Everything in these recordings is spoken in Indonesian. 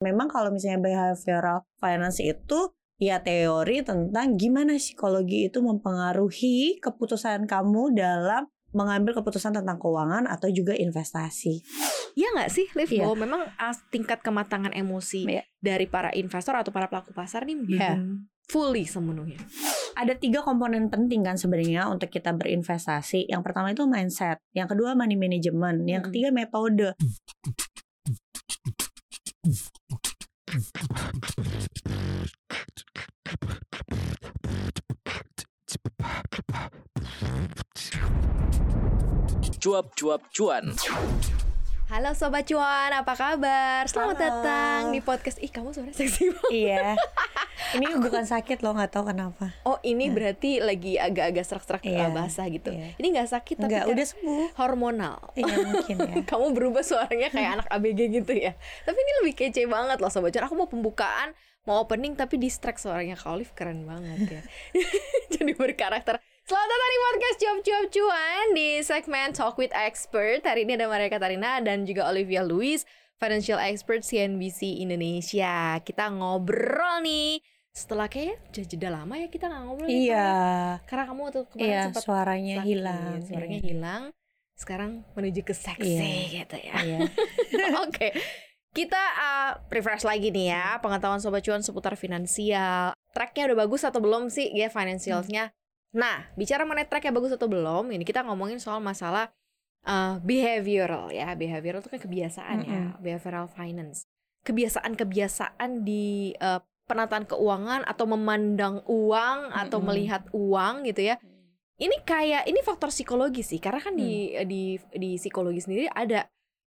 Memang kalau misalnya behavioral finance itu ya teori tentang gimana psikologi itu mempengaruhi keputusan kamu dalam mengambil keputusan tentang keuangan atau juga investasi. Iya nggak sih, Liv? Iya. Bahwa memang ah, tingkat kematangan emosi Iya. dari para investor atau para pelaku pasar nih Iya. belum fully semenuhnya. Ada tiga komponen penting kan sebenarnya untuk kita berinvestasi. Yang pertama itu mindset, yang kedua money management, yang Mm-mm. ketiga metode. Cuap-cuap cuan. Halo Sobat Cuan, apa kabar? Selamat Halo. datang di podcast. Ih, kamu suara seksi banget. iya. Ini bukan sakit loh, nggak tahu kenapa. Oh, ini berarti lagi agak-agak serak-serak Iya. uh, basah gitu. Iya. Ini nggak sakit tapi Enggak, kan udah sembuh. hormonal. Iya mungkin ya. Kamu berubah suaranya kayak anak ABG gitu ya. Tapi ini lebih kece banget loh Sobat Cuan. Aku mau pembukaan, mau opening tapi distract suaranya Kak Olive keren banget ya. Jadi berkarakter. Selamat datang di podcast Cuap Cuap Cuan di segmen Talk with Expert. Hari ini ada Maria Katarina dan juga Olivia Louis, Financial Expert CNBC Indonesia. Kita ngobrol nih. Setelah kayak udah jeda lama ya kita nggak ngobrol nih, Pak, Iya. ya. Karena kamu tuh kemarin Iya, sempat suaranya sakit, hilang. Suaranya Iya. hilang. Sekarang menuju ke seksi Iya. gitu ya. Iya. Oke. Kita uh, refresh lagi nih ya pengetahuan sobat cuan seputar finansial. Tracknya udah bagus atau belum sih ya financialsnya? Nah, bicara mengenai track yang bagus atau belum, ini kita ngomongin soal masalah uh, behavioral ya. Behavioral itu kan kebiasaan ya, behavioral finance. Kebiasaan-kebiasaan di uh, penataan keuangan atau memandang uang atau Mm-mm. melihat uang gitu ya. Ini kayak ini faktor psikologi sih, karena kan di Hmm. di di psikologi sendiri ada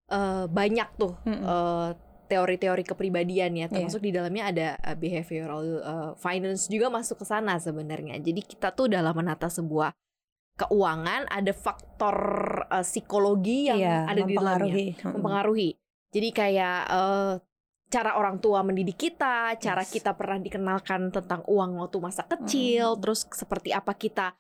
eh, banyak tuh Mm-mm. eh, teori-teori kepribadian ya, Iya. termasuk di dalamnya ada eh, behavioral eh, finance juga masuk ke sana sebenarnya. Jadi kita tuh dalam menata sebuah keuangan ada faktor eh, psikologi yang Iya, ada di dalamnya mempengaruhi. Jadi kayak eh, cara orang tua mendidik kita, cara Yes. kita pernah dikenalkan tentang uang waktu masa kecil, terus seperti apa kita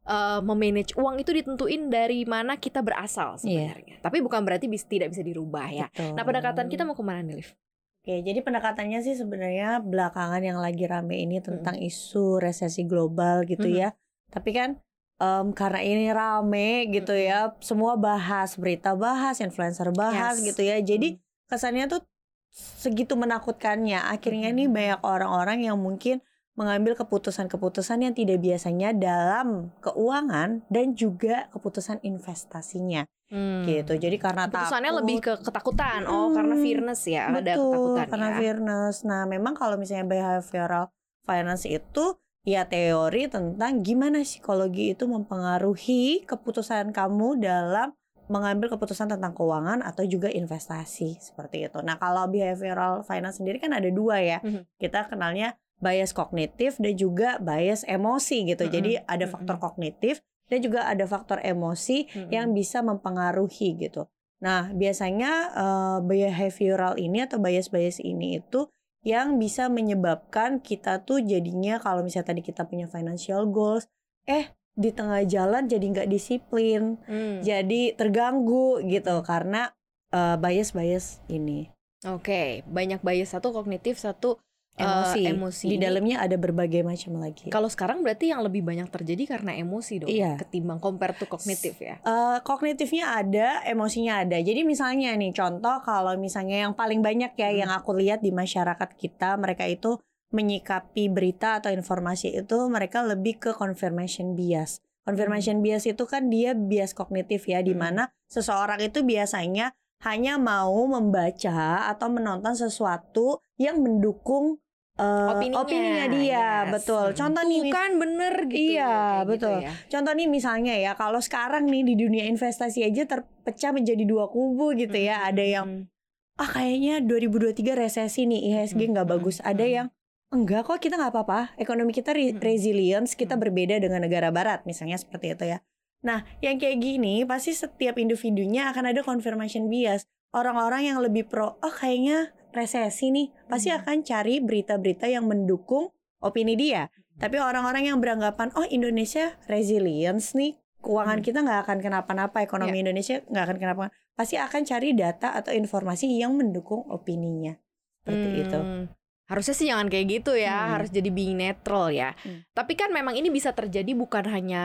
eh, memanage uang itu ditentuin dari mana kita berasal Iya. sebenarnya. Tapi bukan berarti bis, tidak bisa dirubah ya. Betul. Nah pendekatan kita mau ke mana nih, Liv? Oke, jadi pendekatannya sih sebenarnya belakangan yang lagi rame ini tentang isu resesi global gitu Mhm. ya. Tapi kan em, karena ini rame gitu Mhm. ya, semua bahas, berita bahas, influencer bahas Yes. gitu ya. Jadi kesannya tuh segitu menakutkannya. Akhirnya nih Mhm. banyak orang-orang yang mungkin mengambil keputusan-keputusan yang tidak biasanya dalam keuangan dan juga keputusan investasinya Hmm. gitu. Jadi karena Keputusannya takut, lebih ke ketakutan. Oh, karena fearness ya, ada Betul, ketakutan karena ya. fairness. Nah, memang kalau misalnya behavioral finance itu ya teori tentang gimana psikologi itu mempengaruhi keputusan kamu dalam mengambil keputusan tentang keuangan atau juga investasi seperti itu. Nah, kalau behavioral finance sendiri kan ada dua ya. Mhm. Kita kenalnya bias kognitif dan juga bias emosi gitu. Mhm, Jadi ada mhm. faktor kognitif dan juga ada faktor emosi Mm-mm. yang bisa mempengaruhi gitu. Nah, biasanya eh, behavioral ini atau bias-bias ini itu yang bisa menyebabkan kita tuh jadinya kalau misalnya tadi kita punya financial goals, eh di tengah jalan jadi nggak disiplin, Hmm. jadi terganggu gitu karena eh, bias-bias ini Oke, banyak bias satu kognitif, satu eh, emosi. emosi. Di dalamnya ada berbagai macam lagi. Kalau sekarang berarti yang lebih banyak terjadi karena emosi dong, Iya. ketimbang compare to kognitif ya. Eh, kognitifnya ada, emosinya ada. Jadi misalnya nih contoh kalau misalnya yang paling banyak ya Hmm. yang aku lihat di masyarakat kita mereka itu menyikapi berita atau informasi itu mereka lebih ke confirmation bias. Confirmation bias itu kan dia bias kognitif ya di Hmm. mana seseorang itu biasanya hanya mau membaca atau menonton sesuatu yang mendukung eh, Opininya, opininya dia, yes. betul. Hmm. Contoh nih kan bener gitu. Iya, gitu betul. ya. Contoh nih misalnya ya, kalau sekarang nih di dunia investasi aja terpecah menjadi dua kubu gitu ya. Ada yang Hmm. ah kayaknya 2023 resesi nih IHSG nggak Hmm, bagus. hmm, Ada hmm. yang enggak kok kita nggak apa-apa. Ekonomi kita re- Hmm. resilience, kita Hmm. berbeda dengan negara barat misalnya seperti itu ya. Nah, yang kayak gini pasti setiap individunya akan ada confirmation bias. Orang-orang yang lebih pro, oh kayaknya resesi nih, pasti Hmm. akan cari berita-berita yang mendukung opini dia. Tapi orang-orang yang beranggapan, oh Indonesia resilience nih, keuangan Hmm. kita nggak akan kenapa-napa, ekonomi Indonesia nggak akan kenapa, pasti akan cari data atau informasi yang mendukung opininya. seperti itu. Hmm, Harusnya sih jangan kayak gitu ya, Hmm. harus jadi being netral ya. Hmm. Tapi kan memang ini bisa terjadi bukan hanya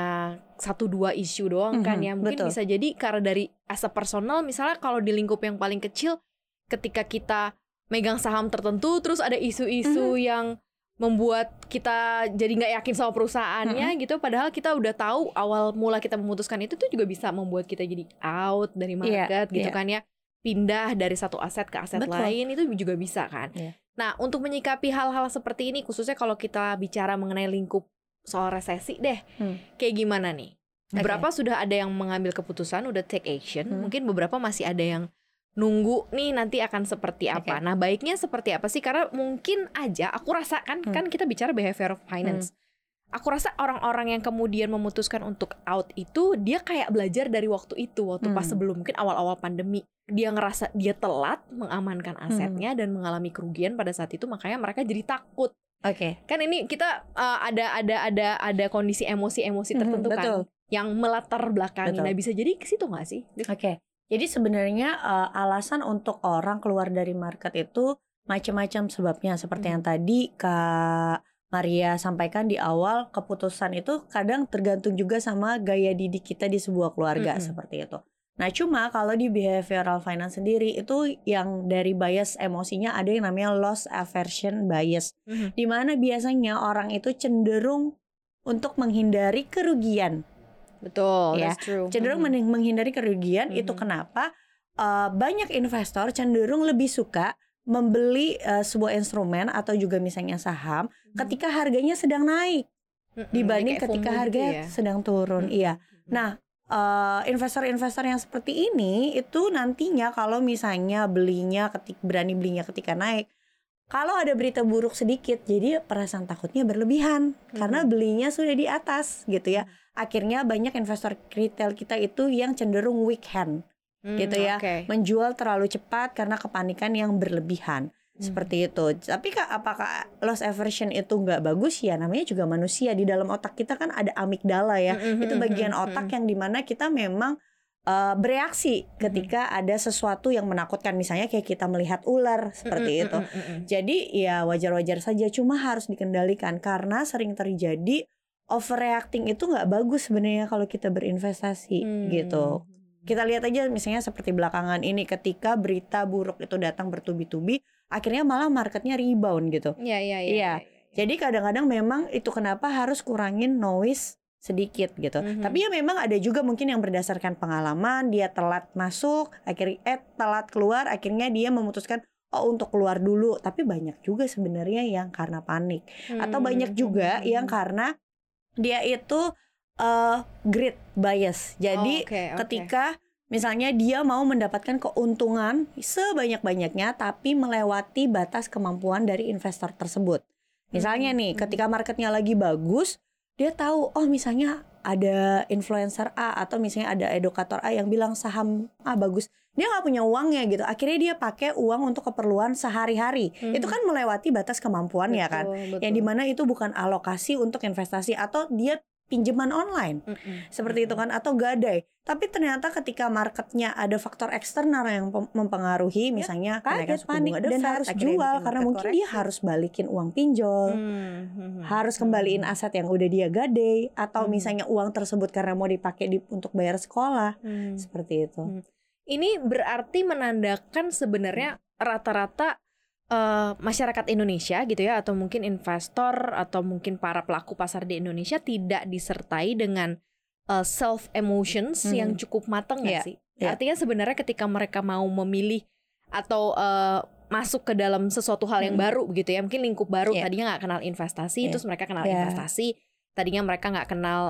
satu dua isu doang kan Mhm, ya. Mungkin betul. bisa jadi karena dari as a personal misalnya kalau di lingkup yang paling kecil ketika kita megang saham tertentu terus ada isu-isu yang membuat kita jadi nggak yakin sama perusahaannya gitu padahal kita udah tahu awal mula kita memutuskan itu tuh juga bisa membuat kita jadi out dari Iya, market gitu iya. kan ya pindah dari satu aset ke aset Betul. lain itu juga bisa kan Iya. Nah untuk menyikapi hal-hal seperti ini khususnya kalau kita bicara mengenai lingkup soal resesi deh Hmm. kayak gimana nih beberapa sudah ada yang mengambil keputusan udah take action Hmm. mungkin beberapa masih ada yang nunggu nih nanti akan seperti apa. Oke. Nah, baiknya seperti apa sih? Karena mungkin aja aku rasa kan Hmm. kan kita bicara behavior finance. Aku rasa orang-orang yang kemudian memutuskan untuk out itu dia kayak belajar dari waktu itu, waktu pas Hmm. sebelum mungkin awal-awal pandemi. Dia ngerasa dia telat mengamankan Hmm. asetnya dan mengalami kerugian pada saat itu makanya mereka jadi takut. Oke. Kan ini kita uh, ada ada ada ada kondisi emosi-emosi Mhm, tertentu kan betul. yang melatar belakangi. Betul. Nah, bisa jadi ke situ nggak sih? Oke. Jadi sebenarnya eh, alasan untuk orang keluar dari market itu macam-macam sebabnya seperti Hmm. yang tadi Kak Maria sampaikan di awal keputusan itu kadang tergantung juga sama gaya didik kita di sebuah keluarga Mm-mm. seperti itu. Nah, cuma kalau di behavioral finance sendiri itu yang dari bias emosinya ada yang namanya loss aversion bias. Mhm. Di mana biasanya orang itu cenderung untuk menghindari kerugian Betul, Ya, that's true. cenderung Mhm. men- menghindari kerugian itu Mhm. kenapa Uh, banyak investor cenderung lebih suka membeli uh, sebuah instrumen atau juga misalnya saham ketika harganya sedang naik Mhm, dibanding ketika harganya gitu ya. sedang turun Mhm. iya. Nah, uh, investor-investor yang seperti ini itu nantinya kalau misalnya belinya ketik berani belinya ketika naik kalau ada berita buruk sedikit jadi perasaan takutnya berlebihan karena Mhm. belinya sudah di atas gitu ya akhirnya banyak investor retail kita itu yang cenderung weak hand Hmm, gitu ya. oke. menjual terlalu cepat karena kepanikan yang berlebihan Hmm. Seperti itu. Tapi kak apakah loss aversion itu nggak bagus? Ya namanya juga manusia. Di dalam otak kita kan ada amigdala ya. Mhm, itu mhm, bagian otak yang di mana kita memang uh, bereaksi Hmm. ketika ada sesuatu yang menakutkan. Misalnya kayak kita melihat ular seperti itu. jadi ya wajar-wajar saja. Cuma harus dikendalikan. Karena sering terjadi overreacting itu nggak bagus sebenarnya kalau kita berinvestasi Hmm. gitu kita lihat aja misalnya seperti belakangan ini ketika berita buruk itu datang bertubi-tubi akhirnya malah marketnya rebound gitu Iya, iya, iya. Iya. jadi kadang-kadang memang itu kenapa harus kurangin noise sedikit gitu Mhm. tapi ya memang ada juga mungkin yang berdasarkan pengalaman dia telat masuk akhirnya eh telat keluar akhirnya dia memutuskan oh untuk keluar dulu tapi banyak juga sebenarnya yang karena panik atau Hmm, banyak juga hmm, yang hmm. karena dia itu eh greed bias jadi Oh, oke, oke. ketika misalnya dia mau mendapatkan keuntungan sebanyak-banyaknya tapi melewati batas kemampuan dari investor tersebut. Misalnya Mhm, nih, mhm. ketika marketnya lagi bagus, dia tahu oh misalnya ada influencer A atau misalnya ada edukator A yang bilang saham A bagus. Dia nggak punya uangnya gitu. Akhirnya dia pakai uang untuk keperluan sehari-hari. Mhm. Itu kan melewati batas kemampuan ya kan. Betul, Yang betul. di mana itu bukan alokasi untuk investasi atau dia pinjaman online Mhm, seperti itu kan atau gadai. Tapi ternyata ketika marketnya ada faktor eksternal yang mempengaruhi, misalnya kenaikan kaget, suku panik, bunga dan Fed, harus jual karena mungkin dia koreksi. harus balikin uang pinjol, Hmm, hmm, harus hmm, kembaliin hmm. aset yang udah dia gadai, atau Hmm. misalnya uang tersebut karena mau dipakai di, untuk bayar sekolah, Hmm. seperti itu. Hmm. Ini berarti menandakan sebenarnya rata-rata eh, masyarakat Indonesia gitu ya atau mungkin investor atau mungkin para pelaku pasar di Indonesia tidak disertai dengan eh, self emotions Hmm. yang cukup matang Iya, sih? iya. Artinya sebenarnya ketika mereka mau memilih atau eh, masuk ke dalam sesuatu hal yang Hmm. baru gitu ya mungkin lingkup baru Iya. tadinya nggak kenal investasi Iya. terus mereka kenal Iya. investasi tadinya mereka nggak kenal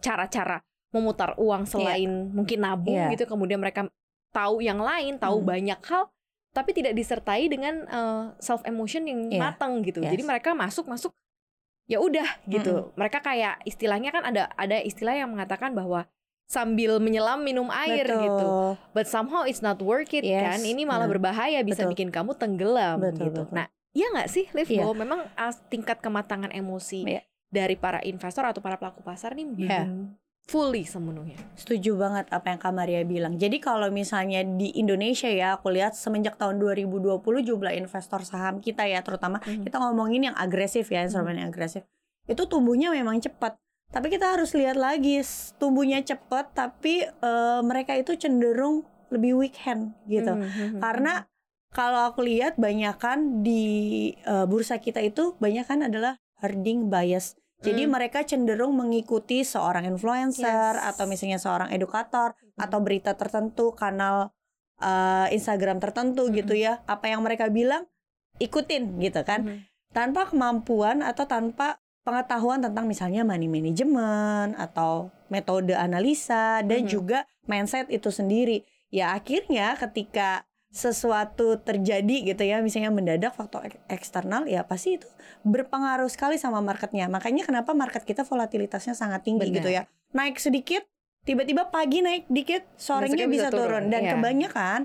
cara-cara memutar uang selain mungkin nabung Iya. gitu kemudian mereka tahu yang lain tahu Hmm. banyak hal tapi tidak disertai dengan self emotion yang Iya. matang gitu Yes. jadi mereka masuk masuk ya udah gitu mereka kayak istilahnya kan ada ada istilah yang mengatakan bahwa sambil menyelam minum air Betul. gitu but somehow it's not worth it Yes. kan ini malah Nah, berbahaya bisa betul. bikin kamu tenggelam Betul, gitu betul. nah iya nggak sih Liv Iya. bahwa memang tingkat kematangan emosi Iya. dari para investor atau para pelaku pasar nih belum Iya. Fully sepenuhnya. Setuju banget apa yang Kak Maria bilang. Jadi kalau misalnya di Indonesia ya, aku lihat semenjak tahun 2020 jumlah investor saham kita ya, terutama Mhm. kita ngomongin yang agresif ya, instrumen yang agresif. Itu tumbuhnya memang cepat. Tapi kita harus lihat lagi, tumbuhnya cepat tapi eh, mereka itu cenderung lebih weekend gitu. Mhm. Karena kalau aku lihat banyakan di eh, bursa kita itu banyakan adalah herding bias. Jadi Hmm. mereka cenderung mengikuti seorang influencer Yes. atau misalnya seorang edukator atau berita tertentu, kanal eh, Instagram tertentu Hmm. gitu ya. Apa yang mereka bilang ikutin gitu kan. Mhm. Tanpa kemampuan atau tanpa pengetahuan tentang misalnya money management atau metode analisa dan Mhm. juga mindset itu sendiri. Ya akhirnya ketika sesuatu terjadi gitu ya misalnya mendadak faktor ek- eksternal ya pasti itu berpengaruh sekali sama marketnya. Makanya kenapa market kita volatilitasnya sangat tinggi Benar. gitu ya. Naik sedikit tiba-tiba pagi naik dikit sorenya bisa, bisa turun, turun, dan iya. kebanyakan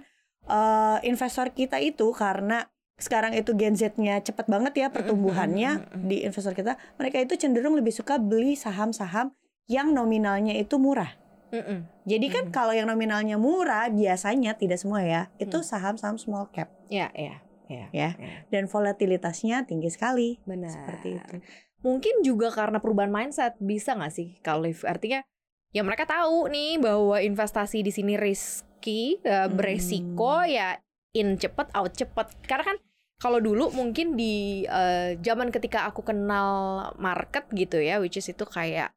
eh, investor kita itu karena sekarang itu Gen Z-nya cepat banget ya pertumbuhannya di investor kita mereka itu cenderung lebih suka beli saham-saham yang nominalnya itu murah Mhm. jadi kan Mhm. kalau yang nominalnya murah biasanya tidak semua ya, itu Hmm. saham-saham small cap Ya, ya, ya. ya. ya. Dan volatilitasnya tinggi sekali. Benar. Seperti itu. Mungkin juga karena perubahan mindset bisa nggak sih kalau? Artinya ya mereka tahu nih bahwa investasi di sini risky, eh, Hmm. beresiko ya in cepet out cepet. Karena kan kalau dulu mungkin di eh, zaman ketika aku kenal market gitu ya, which is itu kayak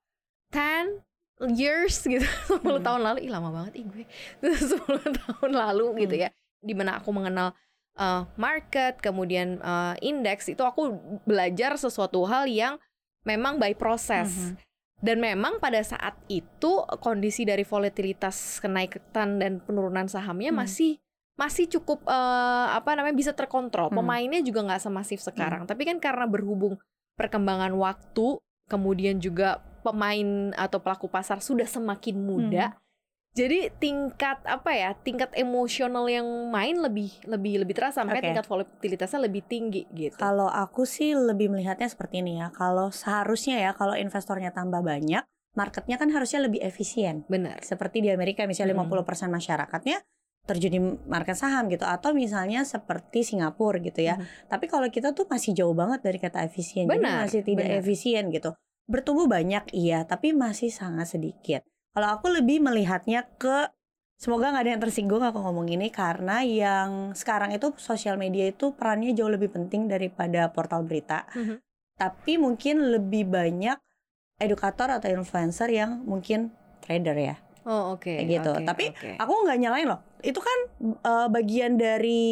10 years gitu, 10 Hmm. tahun lalu, ih lama banget ih gue, 10 tahun lalu gitu Hmm. ya, di mana aku mengenal uh, market, kemudian uh, indeks itu aku belajar sesuatu hal yang memang by proses. Mhm. Dan memang pada saat itu kondisi dari volatilitas kenaikan dan penurunan sahamnya Hmm. masih masih cukup uh, apa namanya bisa terkontrol. Hmm. Pemainnya juga nggak semasif sekarang. Tapi kan karena berhubung perkembangan waktu, kemudian juga pemain atau pelaku pasar sudah semakin muda. Jadi tingkat apa ya, tingkat emosional yang main lebih lebih lebih terasa, makanya Oke. tingkat volatilitasnya lebih tinggi gitu. Kalau aku sih lebih melihatnya seperti ini ya. Kalau seharusnya ya kalau investornya tambah banyak, marketnya kan harusnya lebih efisien. Benar. Seperti di Amerika misalnya Mhm. 50% masyarakatnya terjun di market saham gitu atau misalnya seperti Singapura gitu ya. Mhm. Tapi kalau kita tuh masih jauh banget dari kata efisien. Jadi Benar, masih tidak benar. efisien gitu. Bertumbuh banyak iya, tapi masih sangat sedikit. Kalau aku lebih melihatnya ke semoga nggak ada yang tersinggung aku ngomong ini karena yang sekarang itu sosial media itu perannya jauh lebih penting daripada portal berita. Mhm. Tapi mungkin lebih banyak edukator atau influencer yang mungkin trader ya Oh oke. Kayak gitu. oke, Tapi oke. aku nggak nyalain loh itu kan eh, bagian dari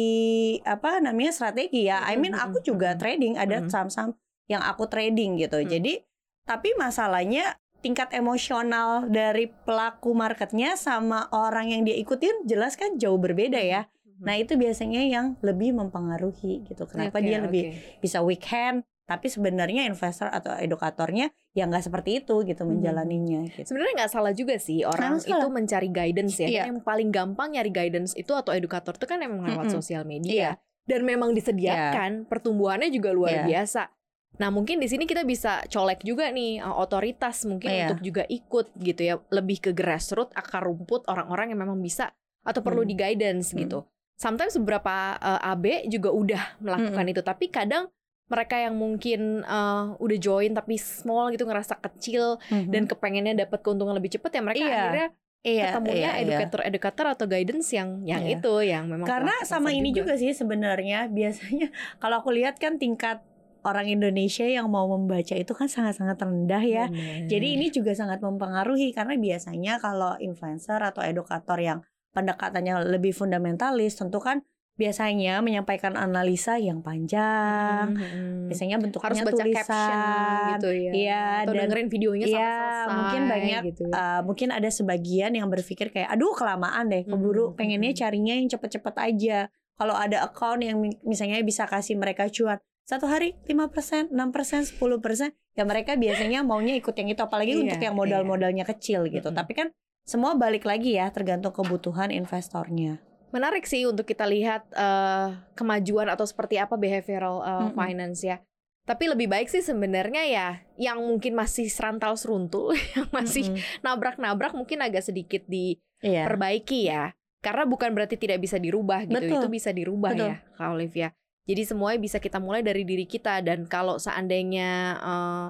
apa namanya strategi ya I mean Mhm, aku juga mhm. trading ada Mhm. saham-saham yang aku trading gitu Hmm. jadi tapi masalahnya tingkat emosional dari pelaku marketnya sama orang yang dia ikutin jelas kan jauh berbeda ya Mhm. nah itu biasanya yang lebih mempengaruhi gitu kenapa Oke, dia lebih oke. bisa weekend tapi sebenarnya investor atau edukatornya ya nggak seperti itu gitu Mhm. menjalaninya gitu Sebenarnya nggak salah juga sih orang salah. itu mencari guidance ya. Iya. Yang paling gampang nyari guidance itu atau edukator itu kan emang lewat Mm-mm. sosial Iya. media dan memang disediakan pertumbuhannya juga luar Iya. biasa. Nah mungkin di sini kita bisa colek juga nih uh, otoritas mungkin Iya. untuk juga ikut gitu ya lebih ke grassroots akar rumput orang-orang yang memang bisa atau perlu Hmm. di guidance Hmm. gitu. Sometimes beberapa uh, AB juga udah melakukan Hmm. itu tapi kadang mereka yang mungkin uh, udah join tapi small gitu ngerasa kecil dan kepengennya dapat keuntungan lebih cepat ya mereka Iya. akhirnya iya, ketemunya iya, iya. educator-educator atau guidance yang yang Iya. itu yang memang Karena sama ini juga. sih sebenarnya biasanya kalau aku lihat kan tingkat orang Indonesia yang mau membaca itu kan sangat-sangat rendah ya. Bener. Jadi ini juga sangat mempengaruhi karena biasanya kalau influencer atau edukator yang pendekatannya lebih fundamentalis tentu kan biasanya menyampaikan analisa yang panjang. Mhm. Biasanya bentuknya harus baca tulisan. caption gitu ya Iya, atau dan- dengerin videonya sampai Iya, selesai mungkin banyak gitu. Uh, mungkin ada sebagian yang berpikir kayak aduh kelamaan deh keburu Mhm, pengennya mhm. carinya yang cepet-cepet aja kalau ada account yang mi- misalnya bisa kasih mereka cuan satu hari 5%, 6%, 10% ya mereka biasanya maunya ikut yang itu apalagi Iya, untuk yang modal-modalnya kecil gitu Mhm. tapi kan semua balik lagi ya tergantung kebutuhan investornya menarik sih untuk kita lihat eh, kemajuan atau seperti apa behavioral eh, Mm-mm. finance ya Tapi lebih baik sih sebenarnya ya yang mungkin masih serantal seruntul, yang masih nabrak-nabrak mungkin agak sedikit Iya. diperbaiki ya. Karena bukan berarti tidak bisa dirubah gitu. Betul. Itu bisa dirubah Betul. ya, Kak Olivia. Jadi semuanya bisa kita mulai dari diri kita dan kalau seandainya eh,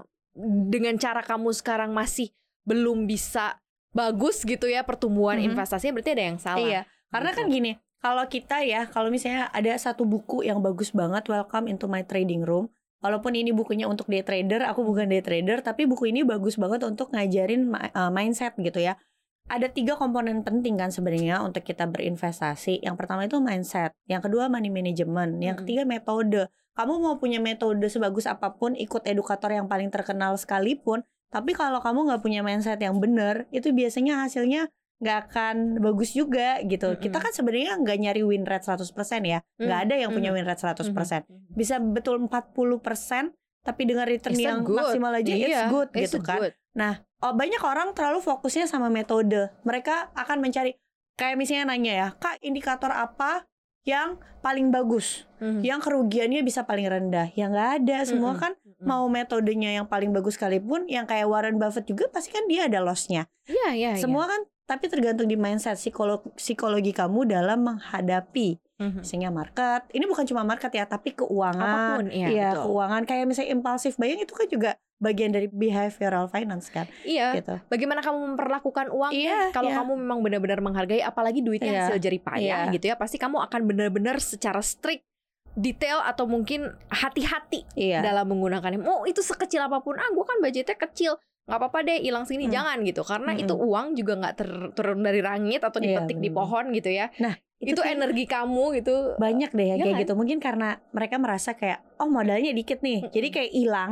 dengan cara kamu sekarang masih belum bisa bagus gitu ya pertumbuhan Mhm. investasinya berarti ada yang salah. Iya, karena Gitu. kan gini, kalau kita ya, kalau misalnya ada satu buku yang bagus banget, Welcome into my trading room. Walaupun ini bukunya untuk day trader, aku bukan day trader, tapi buku ini bagus banget untuk ngajarin uh, mindset gitu ya. Ada tiga komponen penting kan sebenarnya untuk kita berinvestasi. Yang pertama itu mindset, yang kedua money management, yang Mm-mm. ketiga metode. Kamu mau punya metode sebagus apa pun, ikut edukator yang paling terkenal sekalipun, tapi kalau kamu nggak punya mindset yang benar, itu biasanya hasilnya nggak akan bagus juga gitu. Mm-mm. Kita kan sebenarnya nggak nyari win rate 100% ya. Nggak Mm, ada yang punya win rate 100%. Mhm. Bisa betul 40% tapi dengan return It's yang good. maksimal aja Iya, it's good it's gitu kan. good. Oh, banyak orang terlalu fokusnya sama metode. Mereka akan mencari kayak misalnya nanya ya, "Kak, indikator apa yang paling bagus? Mhm. Yang kerugiannya bisa paling rendah?" Ya nggak ada. Semua Mm-mm. kan Mhm. mau metodenya yang paling bagus sekalipun, yang kayak Warren Buffett juga pasti kan dia ada loss-nya. Iya, iya, iya. Semua kan tapi tergantung di mindset psikolo- psikologi kamu dalam menghadapi Mhm. misalnya market. Ini bukan cuma market ya, tapi keuangan. Apa pun, iya, betul. keuangan kayak misalnya impulsif buying itu kan juga bagian dari behavioral finance kan, Iya, gitu. bagaimana kamu memperlakukan uang Iya, kalau iya. kamu memang benar-benar menghargai apalagi duitnya Iya, hasil jerih payah iya. gitu ya pasti kamu akan benar-benar secara strict detail atau mungkin hati-hati Iya. dalam menggunakannya oh itu sekecil apa pun ah gue kan budgetnya kecil nggak apa-apa deh hilang sini Hmm. jangan gitu karena Mm-mm. itu uang juga nggak ter- turun dari langit atau Iya, dipetik di bener. pohon gitu ya Nah, itu, tuh energi kamu gitu banyak deh Iya kayak kan? gitu. Mungkin karena mereka merasa kayak oh modalnya dikit nih. Jadi kayak hilang.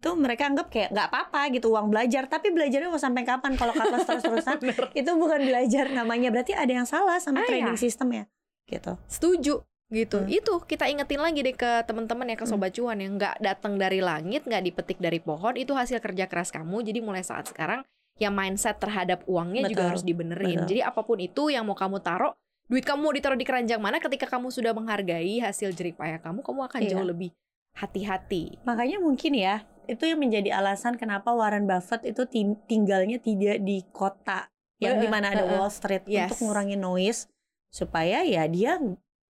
Tuh mereka anggap kayak nggak apa-apa gitu uang belajar, tapi belajarnya mau sampai kapan kalau loss terus-terusan? Itu bukan belajar namanya. Berarti ada yang salah sama Ah, trading iya. system ya. Gitu. setuju gitu Hmm. itu kita ingetin lagi deh ke teman-teman ya ke Hmm. sobat cuan yang nggak datang dari langit nggak dipetik dari pohon itu hasil kerja keras kamu jadi mulai saat sekarang ya mindset terhadap uangnya juga Betul, harus dibenerin betul. jadi apa pun itu yang mau kamu taruh duit kamu mau ditaruh di keranjang mana ketika kamu sudah menghargai hasil jerih payah kamu kamu akan Iya. jauh lebih hati-hati Makanya mungkin ya, itu yang menjadi alasan kenapa Warren Buffett itu ting- tinggalnya tidak di kota yang di mana ada eh, eh. Wall Street Yes. untuk ngurangi noise supaya ya dia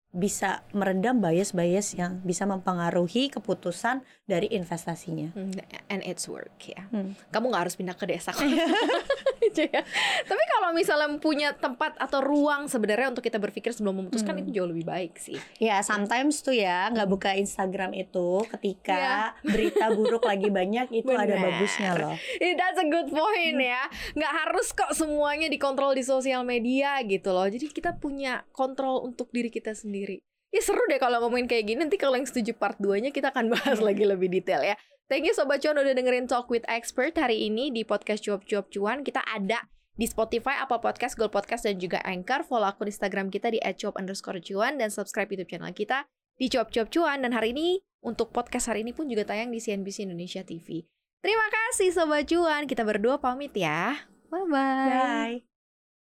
bisa meredam bias-bias yang bisa mempengaruhi keputusan dari investasinya. Hmm, and it's work ya Hmm. kamu nggak harus pindah ke desa kok Gitu ya. tapi kalau misalnya punya tempat atau ruang sebenarnya untuk kita berpikir sebelum memutuskan Hmm. itu jauh lebih baik sih Ya, sometimes tuh ya nggak buka Instagram itu ketika berita buruk lagi banyak itu ada Benar. bagusnya loh. That's a good point Hmm. ya. Nggak harus kok semuanya dikontrol di sosial media gitu loh. Jadi kita punya kontrol untuk diri kita sendiri. Ya seru deh kalau ngomongin kayak gini. Nanti kalau yang setuju part 2-nya kita akan bahas Hmm. lagi lebih detail ya. Thank you Sobat Cuan udah dengerin Talk with Expert hari ini di podcast Cuap-Cuap Cuan. Kita ada di Spotify, Apple Podcast, Google Podcast, dan juga Anchor. Follow akun Instagram kita di @cuap underscore cuan dan subscribe YouTube channel kita di Cuap-Cuap Cuan. Dan hari ini untuk podcast hari ini pun juga tayang di CNBC Indonesia TV. Terima kasih Sobat Cuan. Kita berdua pamit ya. Bye-bye. Bye.